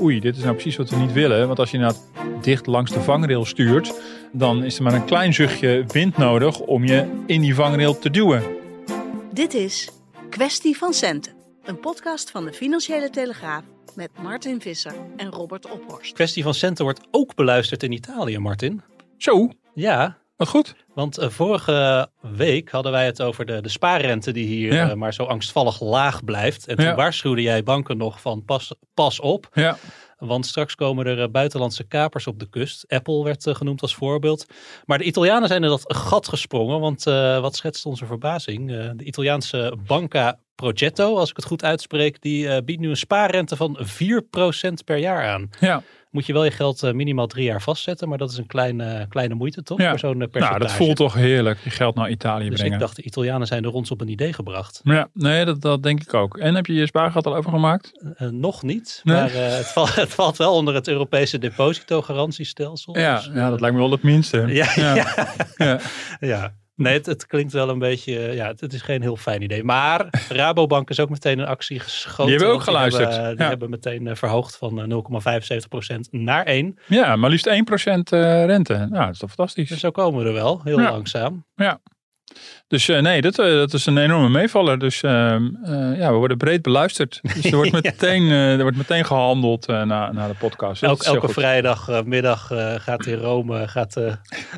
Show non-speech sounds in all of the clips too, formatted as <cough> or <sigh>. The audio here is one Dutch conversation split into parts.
oei, dit is nou precies wat we niet willen. Want als je nou dicht langs de vangrail stuurt, dan is er maar een klein zuchtje wind nodig om je in die vangrail te duwen. Dit is Kwestie van Centen, een podcast van de Financiële Telegraaf met Martin Visser en Robert Ophorst. Kwestie van centen wordt ook beluisterd in Italië, Martin. Zo, Ja, wat goed. want eh, vorige week hadden wij het over de, de spaarrente die hier Ja. eh, maar zo angstvallig laag blijft. En toen Ja. waarschuwde jij banken nog van pas, pas op, Ja, want straks komen er eh, buitenlandse kapers op de kust. Apple werd genoemd als voorbeeld. Maar de Italianen zijn in dat gat gesprongen, want wat schetst onze verbazing? De Italiaanse Banca Progetto, als ik het goed uitspreek, die biedt nu een spaarrente van 4% per jaar aan. ja. Moet je wel je geld eh, minimaal drie jaar vastzetten. Maar dat is een kleine, kleine moeite toch? Ja. Voor zo'n eh, percentage. Nou, dat voelt toch heerlijk, je geld naar Italië Dus brengen. ik dacht, de Italianen zijn er ons op een idee gebracht. Ja, nee, dat, dat denk ik ook. En heb je je spaargeld al overgemaakt? Eh, nog niet, Nee? maar eh, het, valt, <laughs> het valt wel onder het Europese depositogarantiestelsel. Ja, Dus, ja, dat lijkt me wel het minste. ja, ja. <laughs> Ja. Ja. ja. Nee, het, het klinkt wel een beetje, eh, ja, het, het is geen heel fijn idee. Maar Rabobank is ook meteen in actie geschoten. Die hebben ook geluisterd. hebben, die Ja. hebben meteen eh, verhoogd van eh, 0,75% naar 1. ja, maar liefst 1% eh, rente. Nou, dat is toch fantastisch. Dus zo komen we er wel, heel Ja. langzaam. Dus eh, nee, dat, eh, dat is een enorme meevaller. Dus ehm, eh, ja, we worden breed beluisterd. <laughs> Dus er wordt meteen, er wordt meteen gehandeld eh, na, na de podcast. Elk, elke vrijdagmiddag gaat in Rome gaat,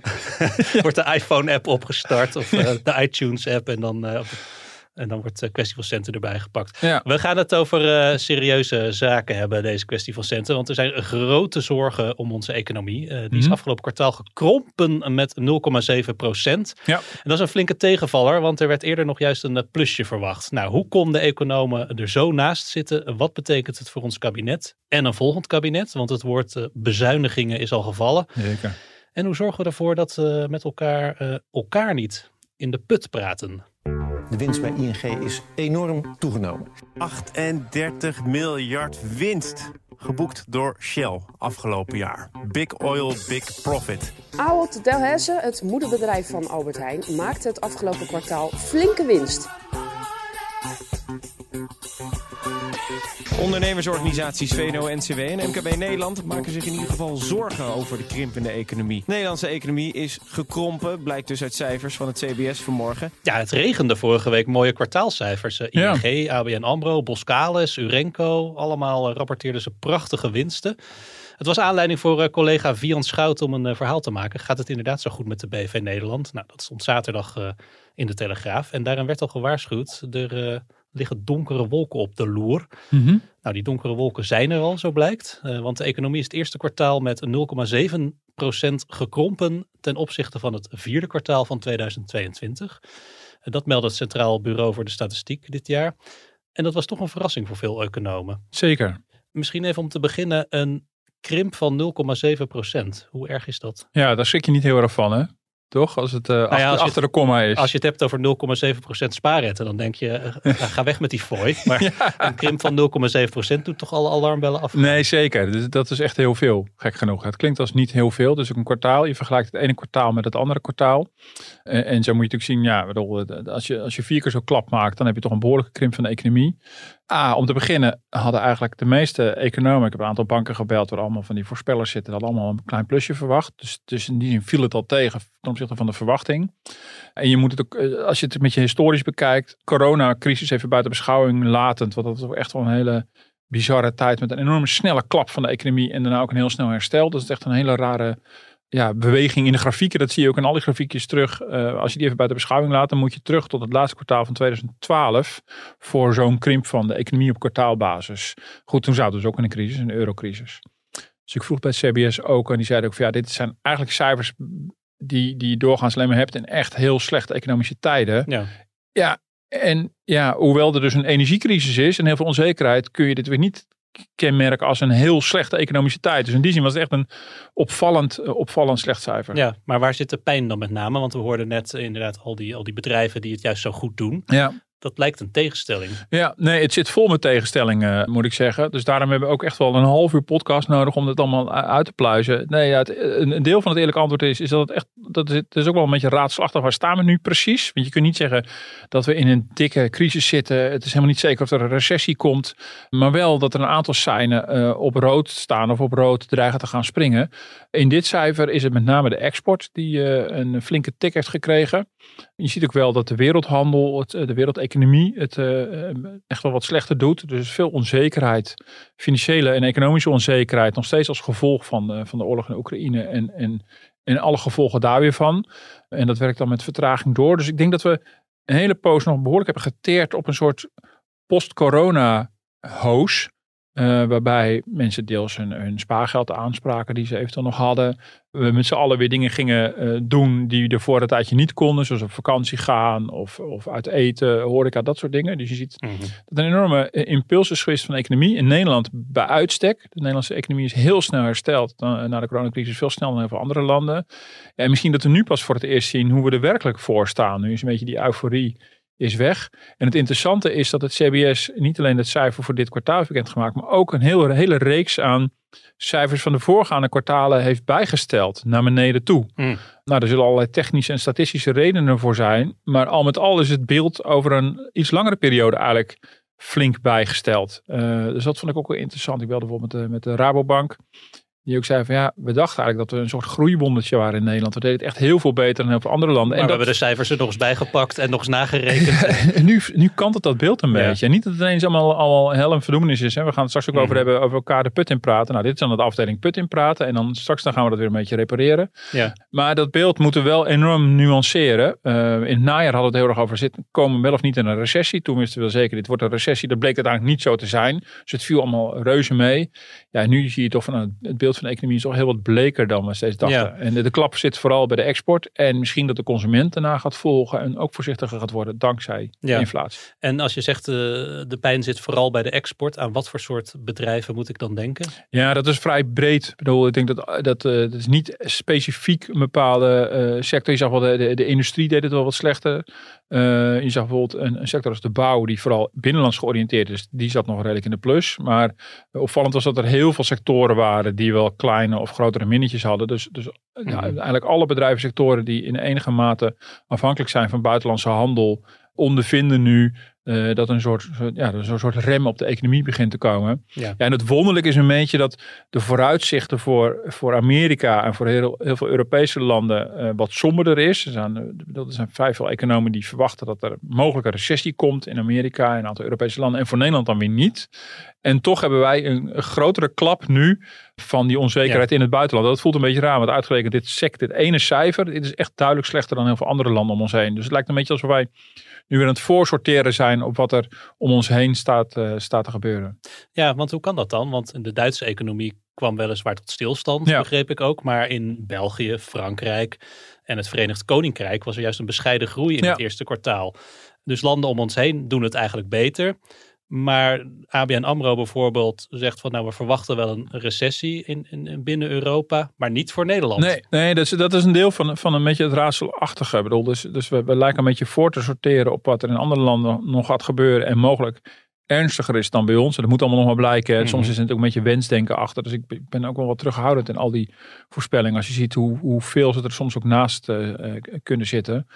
<laughs> wordt de iPhone-app opgestart of <laughs> de iTunes-app en dan, op en dan wordt de kwestie van centen erbij gepakt. Ja. We gaan het over eh, serieuze zaken hebben, deze kwestie van centen. Want er zijn grote zorgen om onze economie. Eh, die is Mhm. afgelopen kwartaal gekrompen met 0,7 procent. Ja. En dat is een flinke tegenvaller, want er werd eerder nog juist een eh, plusje verwacht. Nou, hoe konden economen er zo naast zitten? Wat betekent het voor ons kabinet en een volgend kabinet? Want het woord eh, bezuinigingen is al gevallen. Zeker. En hoe zorgen we ervoor dat we met elkaar eh, elkaar niet in de put praten? De winst bij ING is enorm toegenomen. 38 miljard winst. Geboekt door Shell afgelopen jaar. Big oil, big profit. Ahold Delhaize, het moederbedrijf van Albert Heijn, maakte het afgelopen kwartaal flinke winst. Ondernemersorganisaties VNO-NCW en MKB Nederland maken zich in ieder geval zorgen over de krimpende economie. De Nederlandse economie is gekrompen, blijkt dus uit cijfers van het CBS vanmorgen. Ja, het regende vorige week mooie kwartaalcijfers. Eh, Ja. ING, ABN AMRO, Boskalis, Urenco. Allemaal eh, rapporteerden ze prachtige winsten. Het was aanleiding voor eh, collega Vian Schout om een verhaal te maken. Gaat het inderdaad zo goed met de BV Nederland? Nou, dat stond zaterdag eh, in de Telegraaf. En daarin werd al gewaarschuwd, er eh, liggen donkere wolken op de loer. Mhm. Nou, die donkere wolken zijn er al, zo blijkt. Eh, want de economie is het eerste kwartaal met 0,7% gekrompen ten opzichte van het vierde kwartaal van 2022. En dat meldt het Centraal Bureau voor de Statistiek dit jaar. En dat was toch een verrassing voor veel economen. Zeker. Misschien even om te beginnen een krimp van 0,7%. Hoe erg is dat? Ja, daar schrik je niet heel erg van, hè? Toch? Als het eh, achter, als de komma is. Als je het hebt over 0,7% spaarrente, dan denk je, eh, ga weg met die fooi. <laughs> Maar een krimp van 0,7% doet toch alle alarmbellen af? Nee, zeker. Dus dat is echt heel veel, gek genoeg. Het klinkt als niet heel veel. Dus ook een kwartaal. Je vergelijkt het ene kwartaal met het andere kwartaal. En, en zo moet je natuurlijk zien, ja, bedoel, eh, als je, als je vier keer zo klap maakt, dan heb je toch een behoorlijke krimp van de economie. Ah, om te beginnen hadden eigenlijk de meeste economen, ik heb een aantal banken gebeld waar allemaal van die voorspellers zitten, hadden allemaal een klein plusje verwacht. Dus, dus in die zin viel het al tegen ten opzichte van de verwachting. En je moet het ook, eh, als je het met je historisch bekijkt, coronacrisis even buiten beschouwing latend, want dat is ook echt wel een hele bizarre tijd met een enorme snelle klap van de economie en daarna ook een heel snel herstel. Dat is echt een hele rare ja, beweging in de grafieken. Dat zie je ook in al die grafiekjes terug. Eh, als je die even buiten beschouwing laat, dan moet je terug tot het laatste kwartaal van 2012 voor zo'n krimp van de economie op kwartaalbasis. Goed, toen zaten we dus ook in een crisis, een eurocrisis. Dus ik vroeg bij het CBS ook en die zeiden ook van ja, dit zijn eigenlijk cijfers die, die je doorgaans alleen maar hebt in echt heel slechte economische tijden. Ja. Ja, en ja, hoewel er dus een energiecrisis is en heel veel onzekerheid, kun je dit weer niet kenmerken als een heel slechte economische tijd. Dus in die zin was het echt een opvallend, eh, opvallend slecht cijfer. Ja, maar waar zit de pijn dan met name? Want we hoorden net eh, inderdaad al die, al die bedrijven die het juist zo goed doen. Ja. Dat lijkt een tegenstelling. Ja, nee, het zit vol met tegenstellingen, moet ik zeggen. Dus daarom hebben we ook echt wel een half uur podcast nodig om dit allemaal uit te pluizen. Nee, ja, het, een, deel van het eerlijke antwoord is, is dat het echt, dat is, is ook wel een beetje raadselachtig. Waar staan we nu precies? Want je kunt niet zeggen dat we in een dikke crisis zitten. Het is helemaal niet zeker of er een recessie komt. Maar wel dat er een aantal seinen uh, op rood staan of op rood dreigen te gaan springen. In dit cijfer is het met name de export die uh, een flinke tik heeft gekregen. Je ziet ook wel dat de wereldhandel, het, de wereldeconomie het uh, echt wel wat slechter doet. Dus veel onzekerheid, financiële en economische onzekerheid, nog steeds als gevolg van, uh, van de oorlog in Oekraïne en, en, en alle gevolgen daar weer van. En dat werkt dan met vertraging door. Dus ik denk dat we een hele poos nog behoorlijk hebben geteerd op een soort post-corona hoos. Uh, waarbij mensen deels hun, hun, spaargeld aanspraken die ze eventueel nog hadden. We met z'n allen weer dingen gingen uh, doen die er voor een tijdje niet konden. Zoals op vakantie gaan of, of uit eten, horeca, dat soort dingen. Dus je ziet Mhm. dat er een enorme eh, impuls is geweest van de economie. In Nederland bij uitstek. De Nederlandse economie is heel snel hersteld dan, na de coronacrisis. Veel sneller dan heel veel andere landen. En misschien dat we nu pas voor het eerst zien hoe we er werkelijk voor staan. Nu is een beetje die euforie is weg. En het interessante is dat het CBS niet alleen het cijfer voor dit kwartaal heeft bekendgemaakt, maar ook een hele, hele reeks aan cijfers van de voorgaande kwartalen heeft bijgesteld naar beneden toe. Mm. Nou, er zullen allerlei technische en statistische redenen voor zijn, maar al met al is het beeld over een iets langere periode eigenlijk flink bijgesteld. Uh, dus dat vond ik ook wel interessant. Ik belde bijvoorbeeld met de, met de Rabobank. Die ook zei van ja, we dachten eigenlijk dat we een soort groeiwondertje waren in Nederland. We deden het echt heel veel beter dan heel veel andere landen. Maar en we dat, hebben de cijfers er nog eens bijgepakt en nog eens nagerekend. en <laughs> nu, nu kant het dat beeld een beetje. En niet dat het ineens allemaal, allemaal hel en verdoemenis is. Hè. We gaan het straks ook over Mhm. hebben over elkaar de put in praten. Nou, dit is dan de afdeling put in praten. En dan straks dan gaan we dat weer een beetje repareren. Ja. Maar dat beeld moeten we wel enorm nuanceren. Eh, in het najaar hadden we het heel erg over zitten. Komen we wel of niet in een recessie? Toen wisten we wel zeker, dit wordt een recessie. Dat bleek uiteindelijk niet zo te zijn. Dus het viel allemaal reuze mee. Ja, nu zie je toch van nou, het beeld van de economie is toch heel wat bleker dan we steeds dachten. Ja. En de, de klap zit vooral bij de export. En misschien dat de consument daarna gaat volgen. En ook voorzichtiger gaat worden dankzij Ja. inflatie. En als je zegt uh, de pijn zit vooral bij de export, aan wat voor soort bedrijven moet ik dan denken? Ja, dat is vrij breed. Ik bedoel, ik denk dat dat, uh, dat is niet specifiek een bepaalde uh, sector. Je zag wel, de, de, de, industrie deed het wel wat slechter. Je zag bijvoorbeeld een, een, sector als de bouw, die vooral binnenlands georiënteerd is. Die zat nog redelijk in de plus. Maar opvallend was dat er heel veel sectoren waren die wel kleine of grotere minnetjes hadden. Dus, dus Mhm. ja, eigenlijk alle bedrijvensectoren die in enige mate afhankelijk zijn van buitenlandse handel, ondervinden nu uh, dat een soort, ja, een soort rem op de economie begint te komen. Ja. Ja, en het wonderlijke is een beetje dat de vooruitzichten voor, voor Amerika en voor heel, heel veel Europese landen uh, wat somberder is. Er zijn, er zijn vrij veel economen die verwachten dat er mogelijk een recessie komt in Amerika en een aantal Europese landen. En voor Nederland dan weer niet. En toch hebben wij een, een grotere klap nu van die onzekerheid ja. in het buitenland. Dat voelt een beetje raar, want uitgerekend dit sec, dit ene cijfer, dit is echt duidelijk slechter dan heel veel andere landen om ons heen. Dus het lijkt een beetje alsof wij nu weer aan het voorsorteren zijn op wat er om ons heen staat, uh, staat te gebeuren. Ja, want hoe kan dat dan? Want de Duitse economie kwam weliswaar tot stilstand, Ja. begreep ik ook. Maar in België, Frankrijk en het Verenigd Koninkrijk was er juist een bescheiden groei in Ja. het eerste kwartaal. Dus landen om ons heen doen het eigenlijk beter. Maar ABN AMRO bijvoorbeeld zegt van nou we verwachten wel een recessie in, in, in binnen Europa, maar niet voor Nederland. Nee, nee dat, is, dat is een deel van, van een beetje het raadselachtige. Ik bedoel, dus dus we, we lijken een beetje voor te sorteren op wat er in andere landen nog gaat gebeuren. En mogelijk ernstiger is dan bij ons. En dat moet allemaal nog maar blijken. Mhm. Soms is het ook een beetje wensdenken achter. Dus ik ben- ik ben ook wel wat terughoudend in al die voorspellingen. Als je ziet hoe, hoeveel ze er soms ook naast eh, eh, kunnen zitten.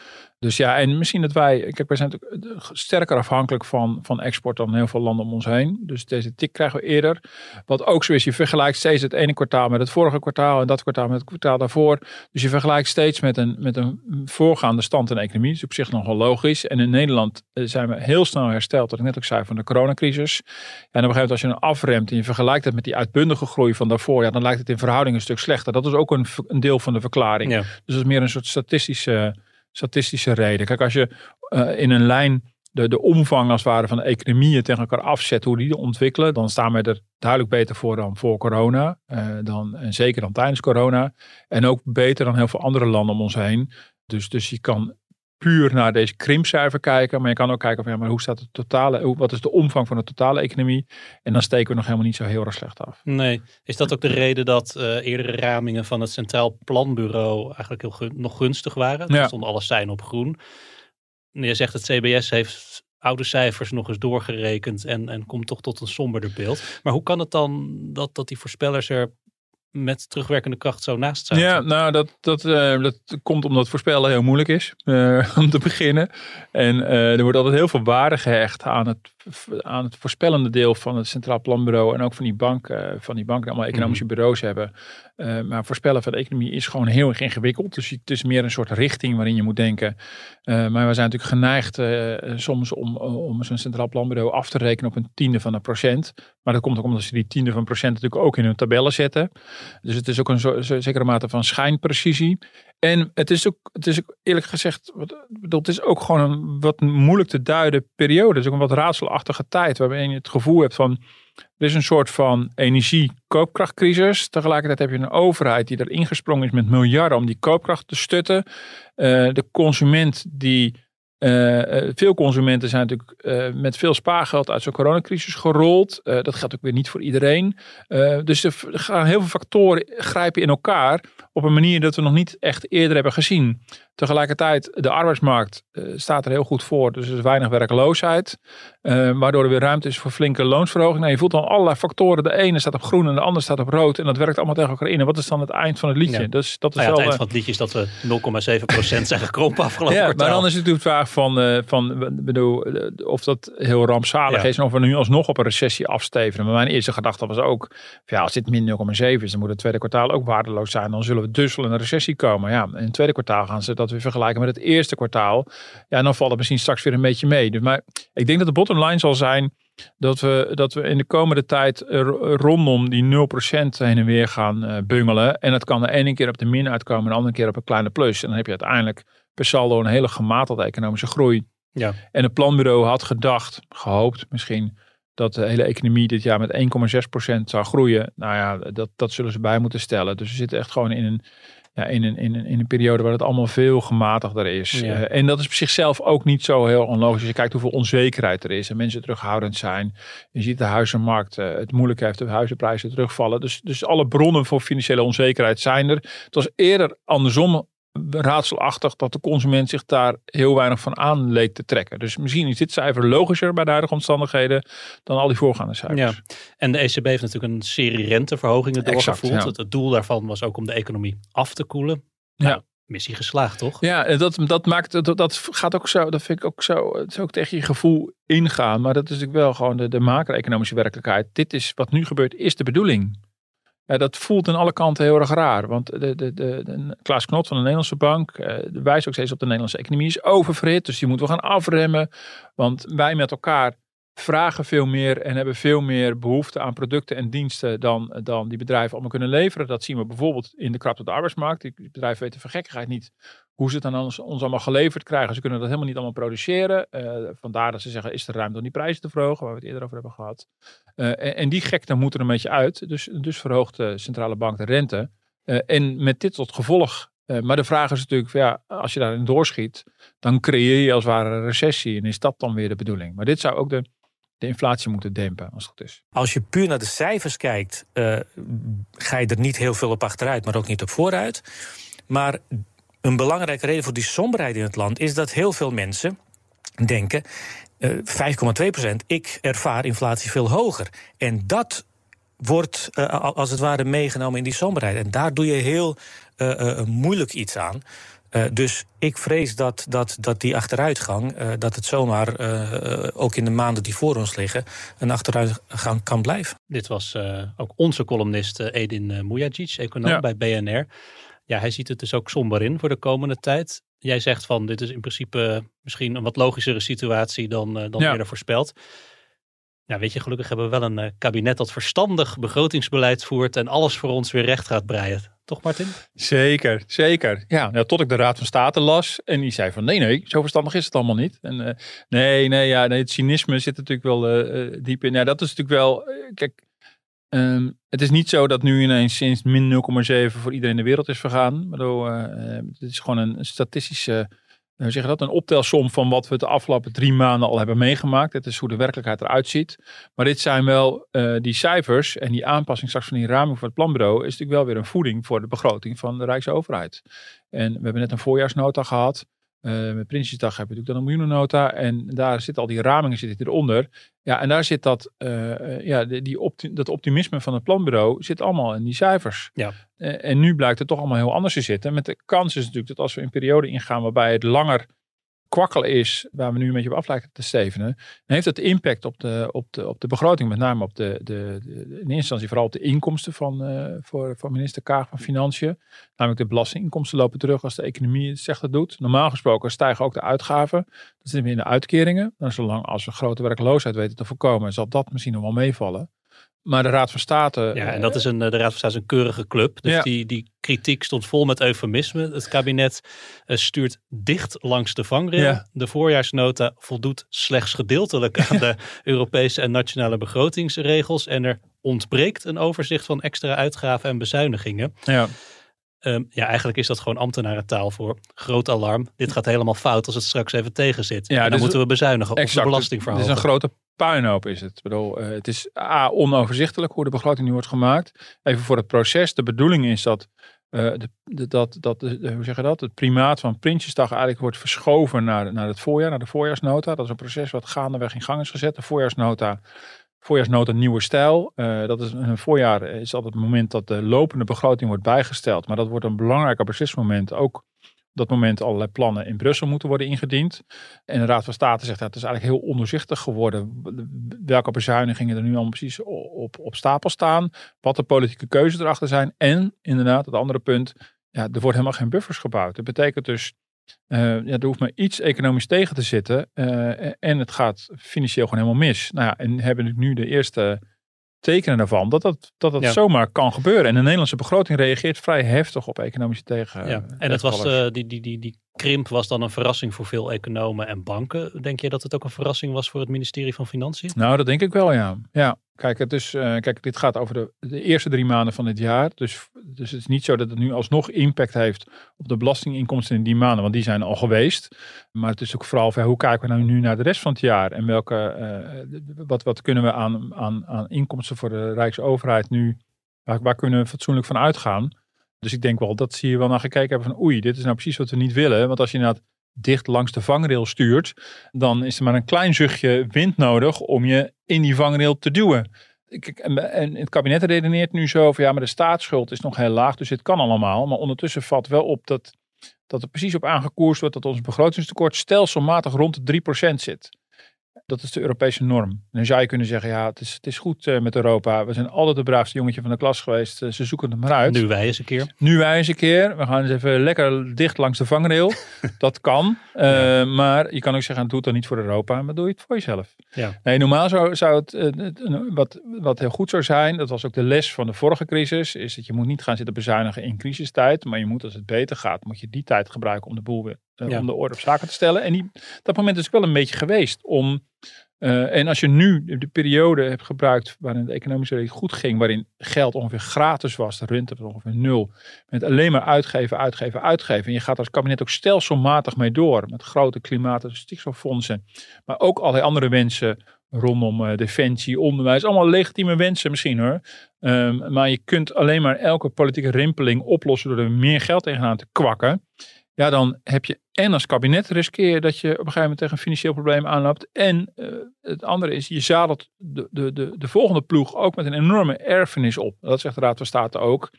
Dus ja, en misschien dat wij... Kijk, wij zijn natuurlijk eh, sterker afhankelijk van, van export dan heel veel landen om ons heen. Dus deze tik krijgen we eerder. Wat ook zo is, je vergelijkt steeds het ene kwartaal met het vorige kwartaal. En dat kwartaal met het kwartaal daarvoor. Dus je vergelijkt steeds met een, met een voorgaande stand in de economie. Dat is op zich nogal logisch. En in Nederland eh, zijn we heel snel hersteld, wat ik net ook zei, van de coronacrisis. En op een gegeven moment als je dan afremt en je vergelijkt het met die uitbundige groei van daarvoor. Ja, dan lijkt het in verhouding een stuk slechter. Dat is ook een, een deel van de verklaring. Ja. Dus dat is meer een soort statistische, statistische reden. Kijk, als je eh, in een lijn de, de omvang als het ware van de economieën tegen elkaar afzet, hoe die ontwikkelen, dan staan we er duidelijk beter voor dan voor corona. eh, dan, en zeker dan tijdens corona. En ook beter dan heel veel andere landen om ons heen. Dus, dus je kan puur naar deze krimpcijfer kijken, maar je kan ook kijken van ja, maar hoe staat de totale, wat is de omvang van de totale economie? En dan steken we nog helemaal niet zo heel erg slecht af. Nee. Is dat ook de reden dat eh, eerdere ramingen van het Centraal Planbureau eigenlijk heel gun- nog gunstig waren? Ja. Er stonden alle zijn op groen. Je zegt het CBS heeft oude cijfers nog eens doorgerekend en, en komt toch tot een somberder beeld. Maar hoe kan het dan dat, dat die voorspellers er met terugwerkende kracht zo naast zijn? Ja, nou, dat, dat, uh, dat komt omdat voorspellen heel moeilijk is uh, <laughs> om te beginnen. En uh, er wordt altijd heel veel waarde gehecht aan het, aan het voorspellende deel van het Centraal Planbureau en ook van die bank, van die banken die allemaal economische mm. bureaus hebben. Maar voorspellen van de economie is gewoon heel erg ingewikkeld. Dus het is meer een soort richting waarin je moet denken. maar we zijn natuurlijk geneigd soms om, om zo'n Centraal Planbureau af te rekenen op een tiende van een procent. Maar dat komt ook omdat ze die tiende van een procent natuurlijk ook in hun tabellen zetten. Dus het is ook een zo, zekere mate van schijnprecisie. En het is ook, het is ook eerlijk gezegd, het is ook gewoon een wat moeilijk te duiden periode. Het is ook een wat raadselachtige tijd waarbij je het gevoel hebt van er is een soort van energie-koopkrachtcrisis. Tegelijkertijd heb je een overheid die er ingesprongen is met miljarden om die koopkracht te stutten. Uh, de consument die uh, veel consumenten zijn natuurlijk met veel spaargeld uit zo'n coronacrisis gerold. Dat geldt ook weer niet voor iedereen. dus er gaan heel veel factoren grijpen in elkaar op een manier dat we nog niet echt eerder hebben gezien. Tegelijkertijd, de arbeidsmarkt staat er heel goed voor. Dus er is weinig werkloosheid. waardoor er weer ruimte is voor flinke loonsverhoging. Nou, je voelt dan allerlei factoren. De ene staat op groen en de andere staat op rood. En dat werkt allemaal tegen elkaar in. En wat is dan het eind van het liedje? Ja. Dus, dat is nou ja, wel, het eind van het liedje is dat we 0,7% zijn gekrompen <laughs> afgelopen ja, kwartaal. Maar dan is het natuurlijk de vraag van, uh, van bedoel, of dat heel rampzalig Ja. is en of we nu alsnog op een recessie afstevenen. Maar mijn eerste gedachte was ook, ja, als dit min 0,7 is, dan moet het tweede kwartaal ook waardeloos zijn. Dan zullen we dus wel in een recessie komen. Ja, in het tweede kwartaal gaan ze dat weer vergelijken met het eerste kwartaal. Ja, en dan valt het misschien straks weer een beetje mee. Dus, maar ik denk dat de bottom line zal zijn dat we, dat we in de komende tijd eh, rondom die 0% heen en weer gaan uh, bungelen. En dat kan de ene keer op de min uitkomen en de andere keer op een kleine plus. En dan heb je uiteindelijk per saldo een hele gematigde economische groei. Ja. En het planbureau had gedacht, gehoopt misschien, dat de hele economie dit jaar met 1,6% zou groeien. Nou ja, dat, dat zullen ze bij moeten stellen. Dus we zitten echt gewoon in een, ja, in een, in een, in een periode waar het allemaal veel gematigder is. Ja. Uh, en dat is op zichzelf ook niet zo heel onlogisch. Als je kijkt hoeveel onzekerheid er is en mensen terughoudend zijn. Je ziet de huizenmarkt uh, het moeilijk heeft, de huizenprijzen terugvallen. Dus, dus alle bronnen voor financiële onzekerheid zijn er. Het was eerder andersom raadselachtig dat de consument zich daar heel weinig van aan leek te trekken. Dus misschien is dit cijfer logischer bij de huidige omstandigheden dan al die voorgaande cijfers. Ja. En de ECB heeft natuurlijk een serie renteverhogingen Exact, doorgevoerd. ja. Het, doel daarvan was ook om de economie af te koelen. Ja. Nou, missie geslaagd, toch? Ja, en dat, dat maakt, dat, dat gaat ook zo, dat vind ik ook zo, het is ook tegen je gevoel ingaan. Maar dat is natuurlijk wel gewoon de, de macro-economische werkelijkheid. Dit is wat nu gebeurt, is de bedoeling. Ja, dat voelt aan alle kanten heel erg raar. Want de, de, de, de Klaas Knot van de Nederlandse Bank uh, wijst ook steeds op de Nederlandse economie is oververhit. Dus die moeten we gaan afremmen. Want wij met elkaar vragen veel meer en hebben veel meer behoefte aan producten en diensten dan, dan die bedrijven allemaal kunnen leveren. Dat zien we bijvoorbeeld in de krapte op de arbeidsmarkt. Die bedrijven weten voor gekkigheid niet hoe ze het aan ons, allemaal geleverd krijgen. Ze kunnen dat helemaal niet allemaal produceren. Uh, vandaar dat ze zeggen, is er ruimte om die prijzen te verhogen, waar we het eerder over hebben gehad. Uh, en, die gekte moet er een beetje uit. Dus, dus verhoogt de centrale bank de rente. En met dit tot gevolg. Maar de vraag is natuurlijk, ja, als je daarin doorschiet, dan creëer je als het ware een recessie. En is dat dan weer de bedoeling? Maar dit zou ook de, de inflatie moeten dempen, als het goed is. Als je puur naar de cijfers kijkt, uh, ga je er niet heel veel op achteruit, maar ook niet op vooruit. Maar een belangrijke reden voor die somberheid in het land is dat heel veel mensen denken: uh, 5,2 procent, ik ervaar inflatie veel hoger. En dat wordt uh, als het ware meegenomen in die somberheid. En daar doe je heel moeilijk iets aan. Uh, dus ik vrees dat, dat, dat die achteruitgang, uh, dat het zomaar uh, ook in de maanden die voor ons liggen, een achteruitgang kan blijven. Dit was ook onze columnist Edin Mujagic, econoom ja. bij BNR. Ja, hij ziet het dus ook somber in voor de komende tijd. Jij zegt van dit is in principe misschien een wat logischere situatie dan, dan ja. eerder voorspeld. Nou, weet je, gelukkig hebben we wel een uh, kabinet dat verstandig begrotingsbeleid voert en alles voor ons weer recht gaat breien. Toch, Martin? Zeker, zeker. Ja, nou, tot ik de Raad van State las en die zei van nee, nee, zo verstandig is het allemaal niet. En uh, nee, nee, ja, nee, het cynisme zit natuurlijk wel uh, diep in. Ja, dat is natuurlijk wel, kijk, um, het is niet zo dat nu ineens sinds min 0,7 voor iedereen de wereld is vergaan. Waardoor, het is gewoon een statistische hoe zeg je dat, een optelsom van wat we de afgelopen drie maanden al hebben meegemaakt. Het is hoe de werkelijkheid eruit ziet. Maar dit zijn wel uh, die cijfers en die aanpassing straks van die raming voor het planbureau is natuurlijk wel weer een voeding voor de begroting van de Rijksoverheid. En we hebben net een voorjaarsnota gehad. Uh, met Prinsjesdag heb je natuurlijk dan een miljoenennota. En daar zitten al die ramingen zitten eronder. Ja, en daar zit dat, uh, ja, die, opti dat optimisme van het planbureau zit allemaal in die cijfers. Ja. Uh, en nu blijkt het toch allemaal heel anders te zitten. Met de kans is natuurlijk dat als we een periode ingaan waarbij het langer kwakkel is, waar we nu een beetje op af lijken te stevenen, heeft dat impact op de, op de, op de begroting, met name op de, de, de in eerste instantie vooral op de inkomsten van, uh, voor, minister Kaag van Financiën. Namelijk de belastinginkomsten lopen terug als de economie zegt dat doet. Normaal gesproken stijgen ook de uitgaven. Dat zitten we in de uitkeringen. Nou, zolang als we grote werkloosheid weten te voorkomen, zal dat misschien nog wel meevallen. Maar de Raad van State. Ja, en dat is een, de Raad van State is een keurige club. Dus Ja. die, die kritiek stond vol met eufemisme. Het kabinet eh, stuurt dicht langs de vangrail. Ja. De voorjaarsnota voldoet slechts gedeeltelijk aan de <laughs> Europese en nationale begrotingsregels. En er ontbreekt een overzicht van extra uitgaven en bezuinigingen. Ja. Ehm, ja, eigenlijk is dat gewoon ambtenarentaal voor groot alarm. Dit gaat helemaal fout als het straks even tegen zit. Ja, en dan dus- moeten we bezuinigen of de Het is een grote puinhoop is het. Ik bedoel, eh, het is A, onoverzichtelijk hoe de begroting nu wordt gemaakt. Even voor het proces. De bedoeling is dat, eh, de, dat, dat de, hoe zeg dat? het primaat van Prinsjesdag eigenlijk wordt verschoven naar, naar het voorjaar, naar de voorjaarsnota. Dat is een proces wat gaandeweg in gang is gezet. De voorjaarsnota, voorjaarsnota nieuwe stijl. Eh, dat is een voorjaar is altijd het moment dat de lopende begroting wordt bijgesteld. Maar dat wordt een belangrijker beslissmoment ook dat moment allerlei plannen in Brussel moeten worden ingediend. En de Raad van State zegt dat het is eigenlijk heel ondoorzichtig geworden. Welke bezuinigingen er nu allemaal precies op, op stapel staan. Wat de politieke keuzes erachter zijn. En inderdaad, het andere punt. Ja, er wordt helemaal geen buffers gebouwd. Dat betekent dus. eh, ja, er hoeft maar iets economisch tegen te zitten. eh, en het gaat financieel gewoon helemaal mis. Nou ja, en hebben we nu de eerste tekenen daarvan dat dat, dat, dat Ja. zomaar kan gebeuren. En de Nederlandse begroting reageert vrij heftig op economische tegen. Ja, en het was, eh, die, die, die, die krimp was dan een verrassing voor veel economen en banken. Denk je dat het ook een verrassing was voor het ministerie van Financiën? Nou, dat denk ik wel, ja. Ja, kijk, het is, eh, kijk dit gaat over de, de eerste drie maanden van dit jaar. Dus, dus het is niet zo dat het nu alsnog impact heeft op de belastinginkomsten in die maanden, want die zijn al geweest. Maar het is ook vooral hoe kijken we nou nu naar de rest van het jaar? En welke, eh, wat, wat kunnen we aan, aan, aan inkomsten voor de Rijksoverheid nu, waar kunnen we fatsoenlijk van uitgaan? Dus ik denk wel dat ze hier wel naar gekeken hebben van, oei, dit is nou precies wat we niet willen. Want als je inderdaad dicht langs de vangrail stuurt, dan is er maar een klein zuchtje wind nodig om je in die vangrail te duwen. En het kabinet redeneert nu zo van ja, maar de staatsschuld is nog heel laag, dus dit kan allemaal. Maar ondertussen valt wel op dat, dat er precies op aangekoerst wordt dat ons begrotingstekort stelselmatig rond de 3% zit. Dat is de Europese norm. En dan zou je kunnen zeggen, ja, het is, het is goed eh, met Europa. We zijn altijd de braafste jongetje van de klas geweest. Eh, ze zoeken het maar uit. Nu wij eens een keer. Nu wij eens een keer. We gaan eens even lekker dicht langs de vangrail. <laughs> dat kan. Eh, Maar je kan ook zeggen, doe het dan niet voor Europa, maar doe je het voor jezelf. Ja. Nee, normaal zou, zou het, het- wat, wat heel goed zou zijn, dat was ook de les van de vorige crisis, is dat je moet niet gaan zitten bezuinigen in crisistijd, maar je moet als het beter gaat, moet je die tijd gebruiken om de boel weer, eh, Ja. om de orde op zaken te stellen. En die, dat moment is wel een beetje geweest om eh, en als je nu de periode hebt gebruikt waarin de economische reden goed ging, waarin geld ongeveer gratis was, de rente was ongeveer nul, met alleen maar uitgeven, uitgeven, uitgeven. En je gaat als kabinet ook stelselmatig mee door, met grote klimaat- en stikstoffondsen, maar ook allerlei andere wensen rondom eh, defensie, onderwijs, allemaal legitieme wensen misschien hoor. Ehm, maar je kunt alleen maar elke politieke rimpeling oplossen door er meer geld tegenaan te kwakken. Ja, dan heb je en als kabinet riskeer dat je op een gegeven moment tegen een financieel probleem aanloopt. En eh, het andere is, je zadelt de, de, de, de volgende ploeg ook met een enorme erfenis op. Dat zegt de Raad van State ook.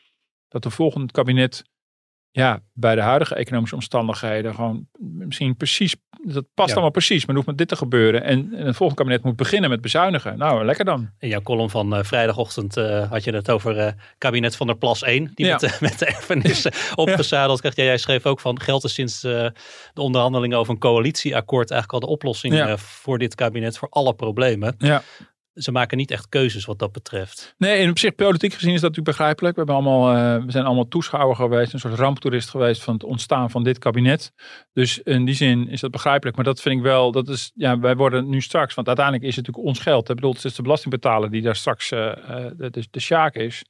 Dat de volgende kabinet, ja, bij de huidige economische omstandigheden gewoon misschien precies, dat past Ja. allemaal precies. Maar hoeft met dit te gebeuren. En, en het volgende kabinet moet beginnen met bezuinigen. Nou, lekker dan. In jouw column van eh, vrijdagochtend eh, had je het over eh, kabinet van der Plas 1. Die Ja. met, de- <laughs> met de erfenissen opgezadeld krijgt. Ja, jij schreef ook van geld is sinds de onderhandelingen over een coalitieakkoord eigenlijk al de oplossing voor dit kabinet voor alle problemen. Ja. Ze maken niet echt keuzes wat dat betreft. Nee, en op zich politiek gezien is dat natuurlijk begrijpelijk. We, hebben allemaal, eh, we zijn allemaal toeschouwer geweest, een soort ramptoerist geweest van het ontstaan van dit kabinet. Dus in die zin is dat begrijpelijk. Maar dat vind ik wel, dat is, ja, wij worden nu straks, want uiteindelijk is het natuurlijk ons geld. Ik bedoel, het is de belastingbetaler die daar straks eh, eh, de, de, de sjaak is.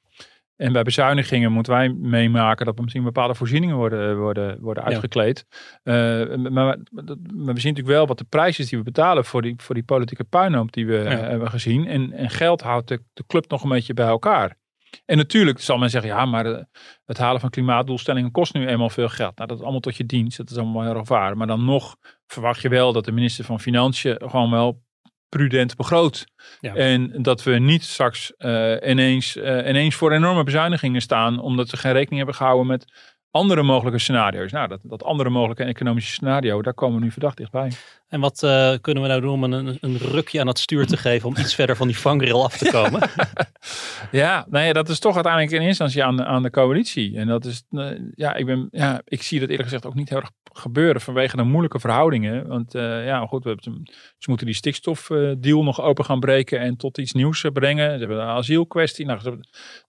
En bij bezuinigingen moeten wij meemaken dat er misschien bepaalde voorzieningen worden, worden, worden Ja. uitgekleed. Eh, maar, maar, maar we zien natuurlijk wel wat de prijs is die we betalen voor die, voor die politieke puinhoop die we eh, hebben gezien. En, en geld houdt de, de club nog een beetje bij elkaar. En natuurlijk zal men zeggen, ja, maar eh, het halen van klimaatdoelstellingen kost nu eenmaal veel geld. Nou, dat is allemaal tot je dienst. Dat is allemaal heel erg waar. Maar dan nog verwacht je wel dat de minister van Financiën gewoon wel prudent begroot. Ja. En dat we niet straks eh, ineens, eh, ineens voor enorme bezuinigingen staan, omdat ze geen rekening hebben gehouden met andere mogelijke scenario's. Nou, dat, dat andere mogelijke economische scenario, daar komen we nu verdacht dichtbij. En wat eh, kunnen we nou doen om een, een rukje aan het stuur te geven om iets <laughs> verder van die vangrail af te komen? <laughs> Ja, nou ja, dat is toch uiteindelijk in eerste instantie aan, aan de coalitie. En dat is, eh, ja, ik ben, ja, ik zie dat eerlijk gezegd ook niet heel erg gebeuren vanwege de moeilijke verhoudingen. Want eh, ja, goed, we hebben, ze moeten die stikstofdeal nog open gaan breken en tot iets nieuws brengen. Ze hebben een asielkwestie. Nou,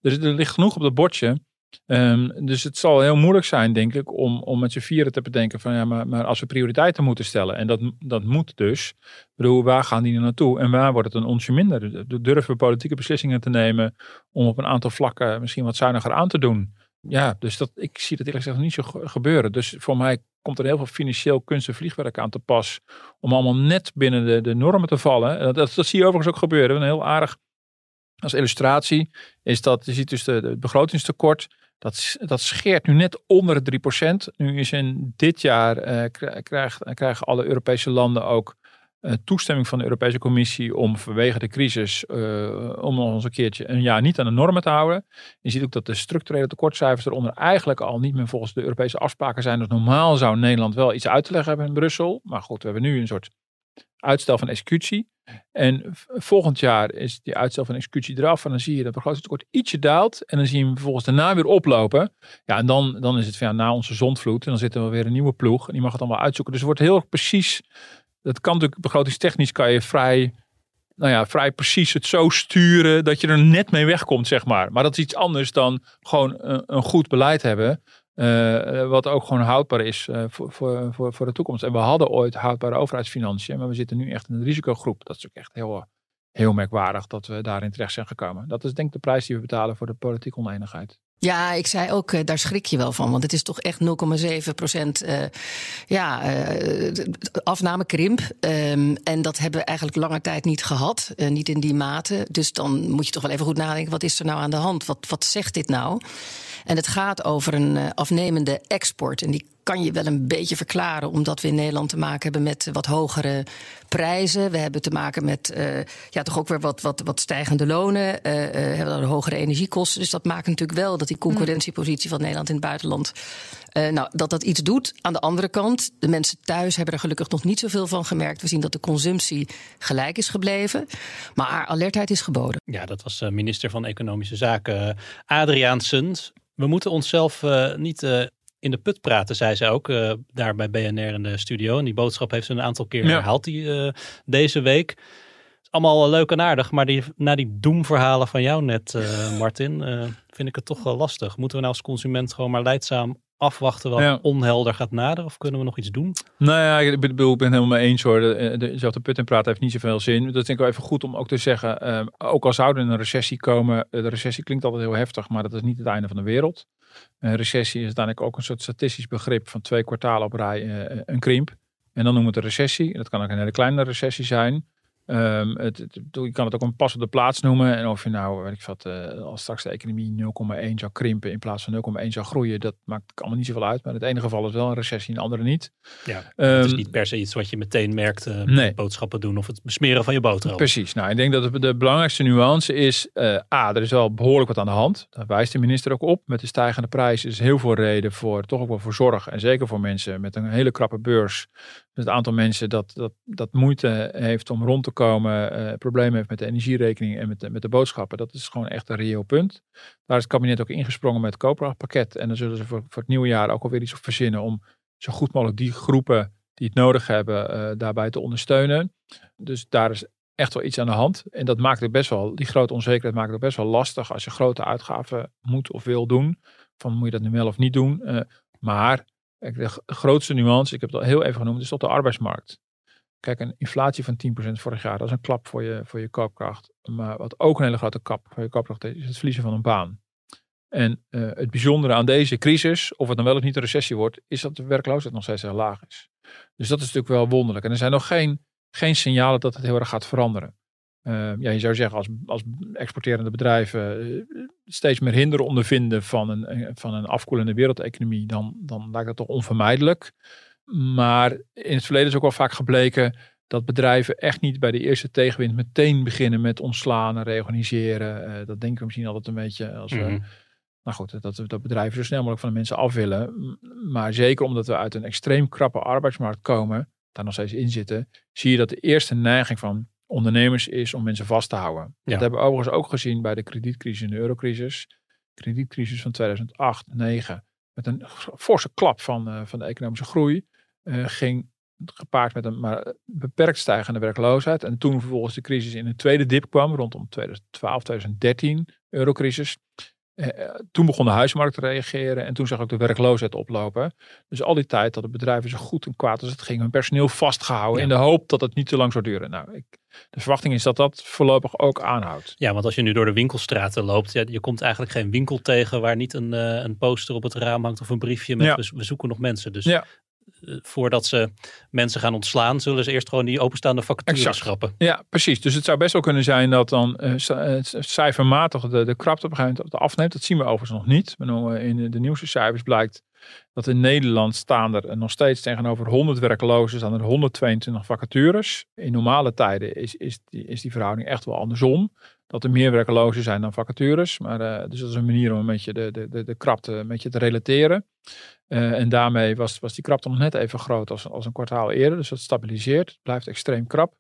er, er ligt genoeg op het bordje. Ehm, dus het zal heel moeilijk zijn, denk ik, om, om met z'n vieren te bedenken van ja, maar, maar als we prioriteiten moeten stellen, en dat, dat moet dus, bedoel, waar gaan die naartoe en waar wordt het een onsje minder? Durven we politieke beslissingen te nemen om op een aantal vlakken misschien wat zuiniger aan te doen? Ja, dus dat, ik zie dat eerlijk gezegd niet zo ge- gebeuren. Dus voor mij komt er heel veel financieel kunst en vliegwerk aan te pas om allemaal net binnen de, de normen te vallen. En Dat, dat zie je overigens ook gebeuren. Een heel aardig als illustratie is dat je ziet dus de, de begrotingstekort. Dat, dat scheert nu net onder de 3%. Nu is in dit jaar eh, krijgen alle Europese landen ook eh, toestemming van de Europese Commissie om vanwege de crisis eh, om nog eens een keertje een jaar niet aan de normen te houden. Je ziet ook dat de structurele tekortcijfers eronder eigenlijk al niet meer volgens de Europese afspraken zijn. Dus normaal zou Nederland wel iets uit te leggen hebben in Brussel. Maar goed, we hebben nu een soort uitstel van executie. En volgend jaar is die uitstel van executie eraf. En dan zie je dat begrotingstekort ietsje daalt. En dan zie je hem vervolgens daarna weer oplopen. Ja, en dan, dan is het van na onze zondvloed. En dan zitten we weer een nieuwe ploeg. En die mag het allemaal uitzoeken. Dus het wordt heel precies. Dat kan natuurlijk begrotingstechnisch kan je vrij, nou ja, vrij precies het zo sturen dat je er net mee wegkomt, zeg maar. Maar dat is iets anders dan gewoon een, een goed beleid hebben. Eh, wat ook gewoon houdbaar is eh, voor, voor, voor, voor de toekomst. En we hadden ooit houdbare overheidsfinanciën, maar we zitten nu echt in een risicogroep. Dat is ook echt heel, heel merkwaardig dat we daarin terecht zijn gekomen. Dat is denk ik de prijs die we betalen voor de politieke oneenigheid. Ja, ik zei ook, eh, daar schrik je wel van. Want het is toch echt 0,7 procent eh, ja, eh, afnamekrimp. Ehm, en dat hebben we eigenlijk lange tijd niet gehad. eh, niet in die mate. Dus dan moet je toch wel even goed nadenken. Wat is er nou aan de hand? Wat, wat zegt dit nou? En het gaat over een afnemende export. En die kan je wel een beetje verklaren, omdat we in Nederland te maken hebben met wat hogere prijzen. We hebben te maken met eh, ja, toch ook weer wat, wat, wat stijgende lonen. eh eh, hebben dan hogere energiekosten. Dus dat maakt natuurlijk wel dat die concurrentiepositie van Nederland in het buitenland. eh, nou, dat dat iets doet. Aan de andere kant, de mensen thuis hebben er gelukkig nog niet zoveel van gemerkt. We zien dat de consumptie gelijk is gebleven. Maar alertheid is geboden. Ja, dat was eh, minister van Economische Zaken Adriaan Sund. We moeten onszelf eh, niet eh, in de put praten, zei ze ook eh, daar bij BNR in de studio. En die boodschap heeft ze een aantal keer Ja. herhaald die, eh, deze week. Is allemaal eh, leuk en aardig, maar die, na die doemverhalen van jou net, <laughs> Martin, vind ik het toch wel lastig. Moeten we nou als consument gewoon maar leidzaam afwachten wat Ja. onhelder gaat naderen? Of kunnen we nog iets doen? Nou ja, ik bedoel, ik ben het helemaal mee eens hoor. De, de, zelf de put in praten heeft niet zoveel zin. Dat denk ik wel even goed om ook te zeggen. ook al zou er een recessie komen. De recessie klinkt altijd heel heftig, maar dat is niet het einde van de wereld. Een recessie is uiteindelijk ook een soort statistisch begrip van twee kwartalen op rij eh, een krimp. En dan noemen we het een recessie. Dat kan ook een hele kleine recessie zijn. Ehm, het, het- je kan het ook een pas op de plaats noemen. En of je nou, weet ik wat, eh, als straks de economie 0,1 zou krimpen in plaats van 0,1 zou groeien, dat maakt allemaal niet zoveel uit. Maar in het ene geval is wel een recessie, in het andere niet. Ja, het is Ehm, niet per se iets wat je meteen merkt. eh, Nee. Boodschappen doen of het besmeren van je boterham. Precies. Nou, ik denk dat de, de belangrijkste nuance is, eh, A, er is wel behoorlijk wat aan de hand. Daar wijst de minister ook op. Met de stijgende prijs is heel veel reden voor, toch ook wel voor zorg. En zeker voor mensen met een hele krappe beurs. Dus het aantal mensen dat, dat, dat moeite heeft om rond te eh, problemen heeft met de energierekening en met de, met de boodschappen. Dat is gewoon echt een reëel punt. Daar is het kabinet ook ingesprongen met het koopkrachtpakket. En dan zullen ze voor, voor het nieuwe jaar ook alweer iets verzinnen om zo goed mogelijk die groepen die het nodig hebben, eh, daarbij te ondersteunen. Dus daar is echt wel iets aan de hand. En dat maakt het best wel, die grote onzekerheid maakt het best wel lastig als je grote uitgaven moet of wil doen. Van moet je dat nu wel of niet doen. Eh, maar de grootste nuance, ik heb het al heel even genoemd, is op de arbeidsmarkt. Kijk, een inflatie van 10% vorig jaar, dat is een klap voor je, voor je koopkracht. Maar wat ook een hele grote klap voor je koopkracht is, is het verliezen van een baan. En eh, het bijzondere aan deze crisis, of het dan wel of niet een recessie wordt, is dat de werkloosheid nog steeds heel laag is. Dus dat is natuurlijk wel wonderlijk. En er zijn nog geen, geen signalen dat het heel erg gaat veranderen. Eh, ja, je zou zeggen, als, als exporterende bedrijven eh, steeds meer hinder ondervinden van een, van een afkoelende wereldeconomie, dan, dan lijkt dat toch onvermijdelijk. Maar in het verleden is ook wel vaak gebleken dat bedrijven echt niet bij de eerste tegenwind meteen beginnen met ontslaan en reorganiseren. Uh, dat denken we misschien altijd een beetje als we. Mhm. Nou goed, dat, dat bedrijven zo snel mogelijk van de mensen af willen. Maar zeker omdat we uit een extreem krappe arbeidsmarkt komen, daar nog steeds in zitten, zie je dat de eerste neiging van ondernemers is om mensen vast te houden. Dat hebben we overigens ook gezien bij de kredietcrisis en de eurocrisis. De kredietcrisis van 2008, 2009, met een forse klap van, uh, van de economische groei, uh, ging gepaard met een maar beperkt stijgende werkloosheid. En toen vervolgens de crisis in een tweede dip kwam, rondom 2012, 2013, eurocrisis. Eh, eh, toen begon de huismarkt te reageren en toen zag ook de werkloosheid oplopen. Dus al die tijd dat de bedrijven zo goed en kwaad als het ging hun personeel vastgehouden in de hoop dat het niet te lang zou duren. Nou, ik, de verwachting is dat dat voorlopig ook aanhoudt. Ja, want als je nu door de winkelstraten loopt, ja, je komt eigenlijk geen winkel tegen waar niet een, uh, een poster op het raam hangt of een briefje met we, we, zoeken nog mensen. Dus ja. Eh, voordat ze mensen gaan ontslaan, zullen ze eerst gewoon die openstaande vacatures schrappen. Ja, precies. Dus het zou best wel kunnen zijn dat dan uh, cijfermatig de, de krapte op een gegeven moment afneemt. Dat zien we overigens nog niet. In de nieuwste cijfers blijkt dat in Nederland staan er nog steeds tegenover 100 werklozen staan er 122 vacatures. In normale tijden is, is, die, is die verhouding echt wel andersom. Dat er meer werklozen zijn dan vacatures. Maar, uh, dus dat is een manier om een beetje de, de, de, de krapte een beetje te relateren. Uh, en daarmee was, was die krapte nog net even groot als, als een kwartaal eerder. Dus dat stabiliseert. Het blijft extreem krap.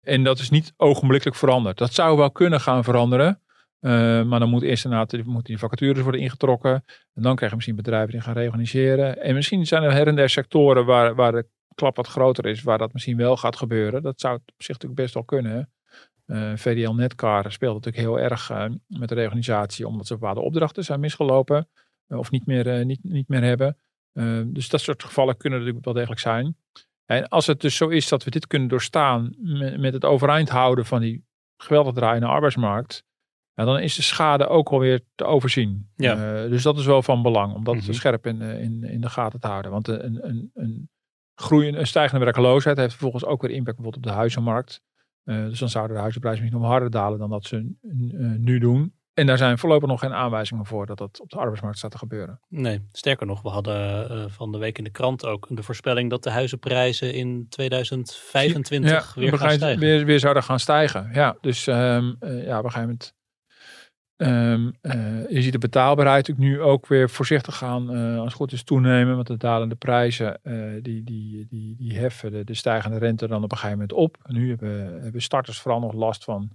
En dat is niet ogenblikkelijk veranderd. Dat zou wel kunnen gaan veranderen. Uh, maar dan moet eerst inderdaad moeten die vacatures worden ingetrokken. En dan krijgen misschien bedrijven die gaan reorganiseren. En misschien zijn er her en der sectoren waar, waar de klap wat groter is, waar dat misschien wel gaat gebeuren. Dat zou op zich natuurlijk best wel kunnen. Uh, eh, VDL Netcar speelt natuurlijk heel erg uh, met de reorganisatie, omdat ze bepaalde opdrachten zijn misgelopen. of niet meer, niet, niet meer hebben. dus dat soort gevallen kunnen natuurlijk wel degelijk zijn. En als het dus zo is dat we dit kunnen doorstaan met, met het overeind houden van die geweldig draaiende arbeidsmarkt dan is de schade ook alweer te overzien. Ja. Uh, dus dat is wel van belang om dat mm scherp in, eh, in, in de gaten te houden. Want een, een, een, groeiende, een stijgende werkloosheid heeft vervolgens ook weer impact bijvoorbeeld op de huizenmarkt. Uh, dus dan zouden de huizenprijzen misschien nog harder dalen dan dat ze nu doen. En daar zijn voorlopig nog geen aanwijzingen voor dat dat op de arbeidsmarkt staat te gebeuren. Nee, sterker nog, we hadden uh, van de week in de krant ook de voorspelling dat de huizenprijzen in 2025 weer gaan stijgen. Weer, weer zouden gaan stijgen. Ja, dus um, uh, ja, op een gegeven moment Um, uh, je ziet de betaalbaarheid nu ook weer voorzichtig gaan, uh, als het goed is, toenemen. Want de dalende prijzen, uh, die, die, die, die heffen de, de, stijgende rente dan op een gegeven moment op. En nu hebben, hebben starters vooral nog last van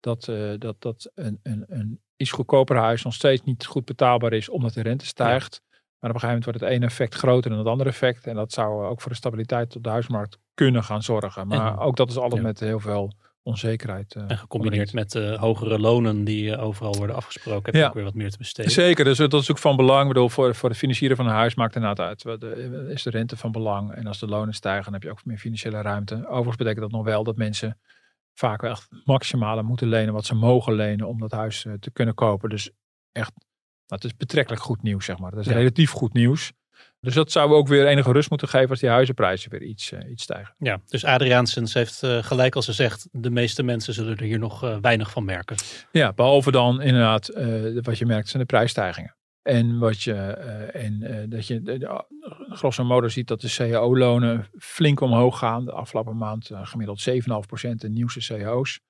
dat, dat, dat een, een, een iets goedkoper huis nog steeds niet goed betaalbaar is, omdat de rente stijgt. Maar op een gegeven moment wordt het ene effect groter dan het andere effect. En dat zou ook voor de stabiliteit op de huismarkt kunnen gaan zorgen. Maar ook dat is altijd met heel veel onzekerheid. Uh, en gecombineerd met uh, hogere lonen die uh, overal worden afgesproken, heb je ook weer wat meer te besteden. Zeker, dus dat is ook van belang. Ik bedoel, voor, voor de financieren van een huis maakt inderdaad uit. De, is de rente van belang. En als de lonen stijgen, dan heb je ook meer financiële ruimte. Overigens betekent dat nog wel dat mensen vaak wel echt maximale moeten lenen wat ze mogen lenen om dat huis te kunnen kopen. Dus echt, dat is betrekkelijk goed nieuws, zeg maar. Dat is relatief goed nieuws. Dus dat zou ook weer enige rust moeten geven als die huizenprijzen weer iets, uh, iets stijgen. Ja, dus Adriaansens heeft uh, gelijk als ze zegt, de meeste mensen zullen er hier nog uh, weinig van merken. Ja, behalve dan inderdaad wat je merkt zijn de prijsstijgingen. En wat je, en dat je grosso modo ziet dat de cao-lonen flink omhoog gaan. De afgelopen maand gemiddeld 7,5% de nieuwste cao's.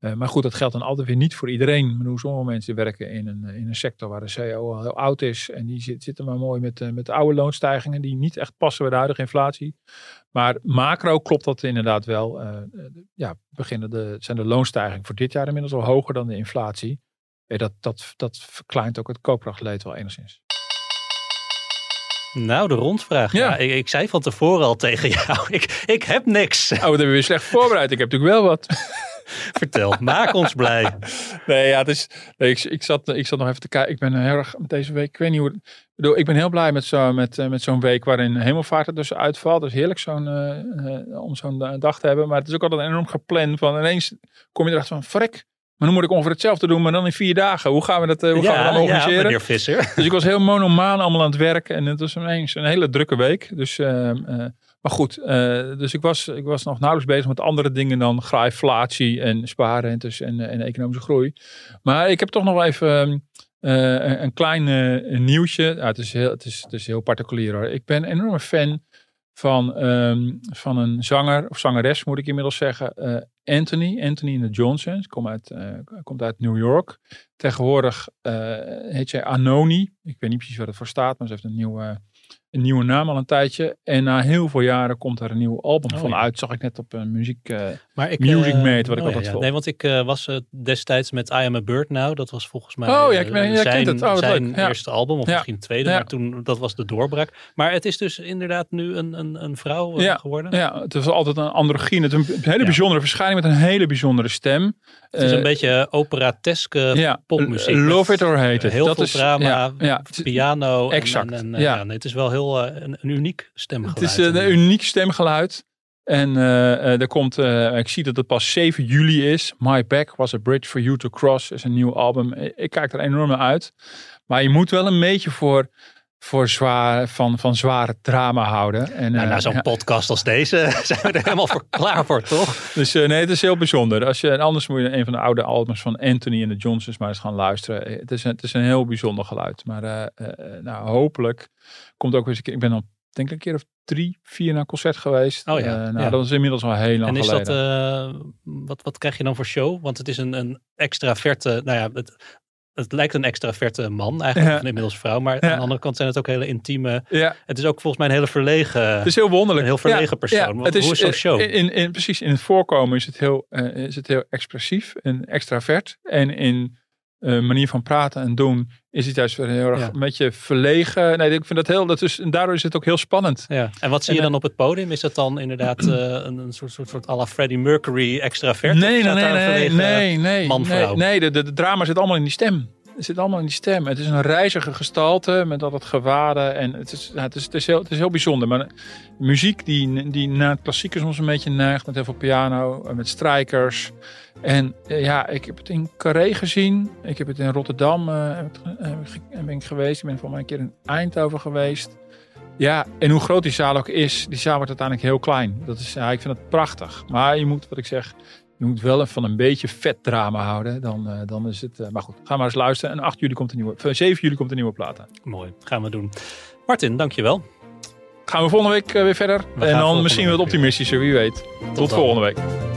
Uh, maar goed, dat geldt dan altijd weer niet voor iedereen. Ik bedoel, sommige mensen werken in een, in een sector waar de CEO al heel oud is. En die zit, zitten maar mooi met, uh, met oude loonstijgingen die niet echt passen bij de huidige inflatie. Maar macro klopt dat inderdaad wel. Uh, ja, beginnen de, zijn de loonstijgingen voor dit jaar inmiddels al hoger dan de inflatie. Dat, dat, dat verkleint ook het koopkrachtleed wel enigszins. Nou, de rondvraag. Ja, ja ik, ik, zei van tevoren al tegen jou, <laughs> ik, ik heb niks. Oh, dat hebben we weer slecht voorbereid. Ik heb natuurlijk wel wat. <laughs> <laughs> Vertel, maak ons blij. Nee, ja, dus, nee, ik, ik, zat, ik zat nog even te kijken. Ik ben heel erg deze week, ik weet niet hoe. Ik, bedoel, ik ben heel blij met, met, eh, met zo'n week waarin hemelvaart er dus uitvalt. Het is heerlijk zo'n, uh, om zo'n dag te hebben. Maar het is ook altijd enorm gepland. Van ineens kom je erachter van, frek, maar dan moet ik ongeveer hetzelfde doen, maar dan in vier dagen. Hoe gaan we dat, hoe gaan we dan organiseren? Ja, Visser. Dus ik was heel monomaan allemaal aan het werken. En het was ineens een hele drukke week. Dus ehm, maar goed, uh, dus ik was, ik was nog nauwelijks bezig met andere dingen dan inflatie en spaarrentes en, en economische groei. Maar ik heb toch nog even een, een klein nieuwtje. Het, is heel, het, is, het is heel particulier hoor. Ik ben een enorme fan van, ehm, van een zanger, of zangeres moet ik inmiddels zeggen. Anthony, Anthony in the Johnsons. Komt uit, komt uit New York. Tegenwoordig heet zij Anoni. Ik weet niet precies wat het voor staat, maar ze heeft een nieuwe een nieuwe naam al een tijdje. En na heel veel jaren komt er een nieuw album oh, van uit. Zag ik net op een muziek, uh, maar ik, Music uh, Mate, wat ik oh, altijd ja, Nee, want ik uh, was destijds met I Am A Bird Now. Dat was volgens mij oh, ja, ik ben, zijn, het. Oh, zijn eerste album. Of misschien tweede. Maar toen, dat was de doorbraak. Maar het is dus inderdaad nu een, een, een vrouw geworden. Ja, het is altijd een androgyne. Het is een hele bijzondere verschijning met een hele bijzondere stem. Het is een beetje operateske popmuziek. Love it or hate it. Heel veel drama, piano. Exact. En, ja. nee, het is wel heel een, een uniek stemgeluid. Het is een, uniek stemgeluid. En uh, er komt, uh, ik zie dat het pas 7 juli is. My Back Was a Bridge for You to Cross is een nieuw album. Ik kijk er enorm naar uit. Maar je moet wel een beetje voor, voor zwaar, van, van zware drama houden. En, nou, na zo'n podcast als deze <laughs> zijn we er helemaal voor <laughs> klaar voor, toch? Dus nee, het is heel bijzonder. Als je, anders moet je een van de oude albums van Anthony en de Johnsons maar eens gaan luisteren. Het is een, het is een heel bijzonder geluid. Maar nou, hopelijk komt ook eens een keer. Ik ben al denk ik een keer of drie, vier naar concert geweest. Oh ja. Nou, dat is inmiddels al heel lang en is geleden. dat, wat, wat krijg je dan voor show? Want het is een, een extraverte, nou ja, het, het lijkt een extraverte man eigenlijk, ja. inmiddels vrouw. Maar aan de andere kant zijn het ook hele intieme. Ja. Het is ook volgens mij een hele verlegen. Het is heel wonderlijk. Een heel verlegen persoon. het is, Hoe is zo'n show? In, in, precies, in het voorkomen is het heel, uh, is het heel expressief en extravert. En in uh, manier van praten en doen is het juist weer heel erg een beetje verlegen. Nee, ik vind dat heel, dat is, en daardoor is het ook heel spannend. Ja. En wat zie je dan op het podium? Is dat dan inderdaad uh, een, een, soort, soort, soort à la Freddie Mercury extravert? Nee, nee, nee, nee, nee, nee, man, nee, nee, de, de, de drama zit allemaal in die stem. Het zit allemaal in die stem. Het is een reizige gestalte met al het gewaden. En het is, het is, het is, heel, het is heel bijzonder. Maar muziek die, die naar het klassieke soms een beetje neigt. Met heel veel piano, met strijkers. En eh, ja, ik heb het in Carré gezien. Ik heb het in Rotterdam uh, ben ik geweest. Ik ben voor mij een keer in Eindhoven geweest. Ja, en hoe groot die zaal ook is, die zaal wordt uiteindelijk heel klein. Dat is, ja, ik vind het prachtig. Maar je moet, wat ik zeg, je moet wel van een beetje vet drama houden. Dan, uh, dan is het. Uh, maar goed, ga maar eens luisteren. En 8 juli komt een nieuwe. 7 juli komt een nieuwe plaat aan. Mooi, gaan we doen. Martin, dankjewel. Gaan we volgende week weer verder. We en dan misschien wat optimistischer, wie weet. Tot, Tot volgende week.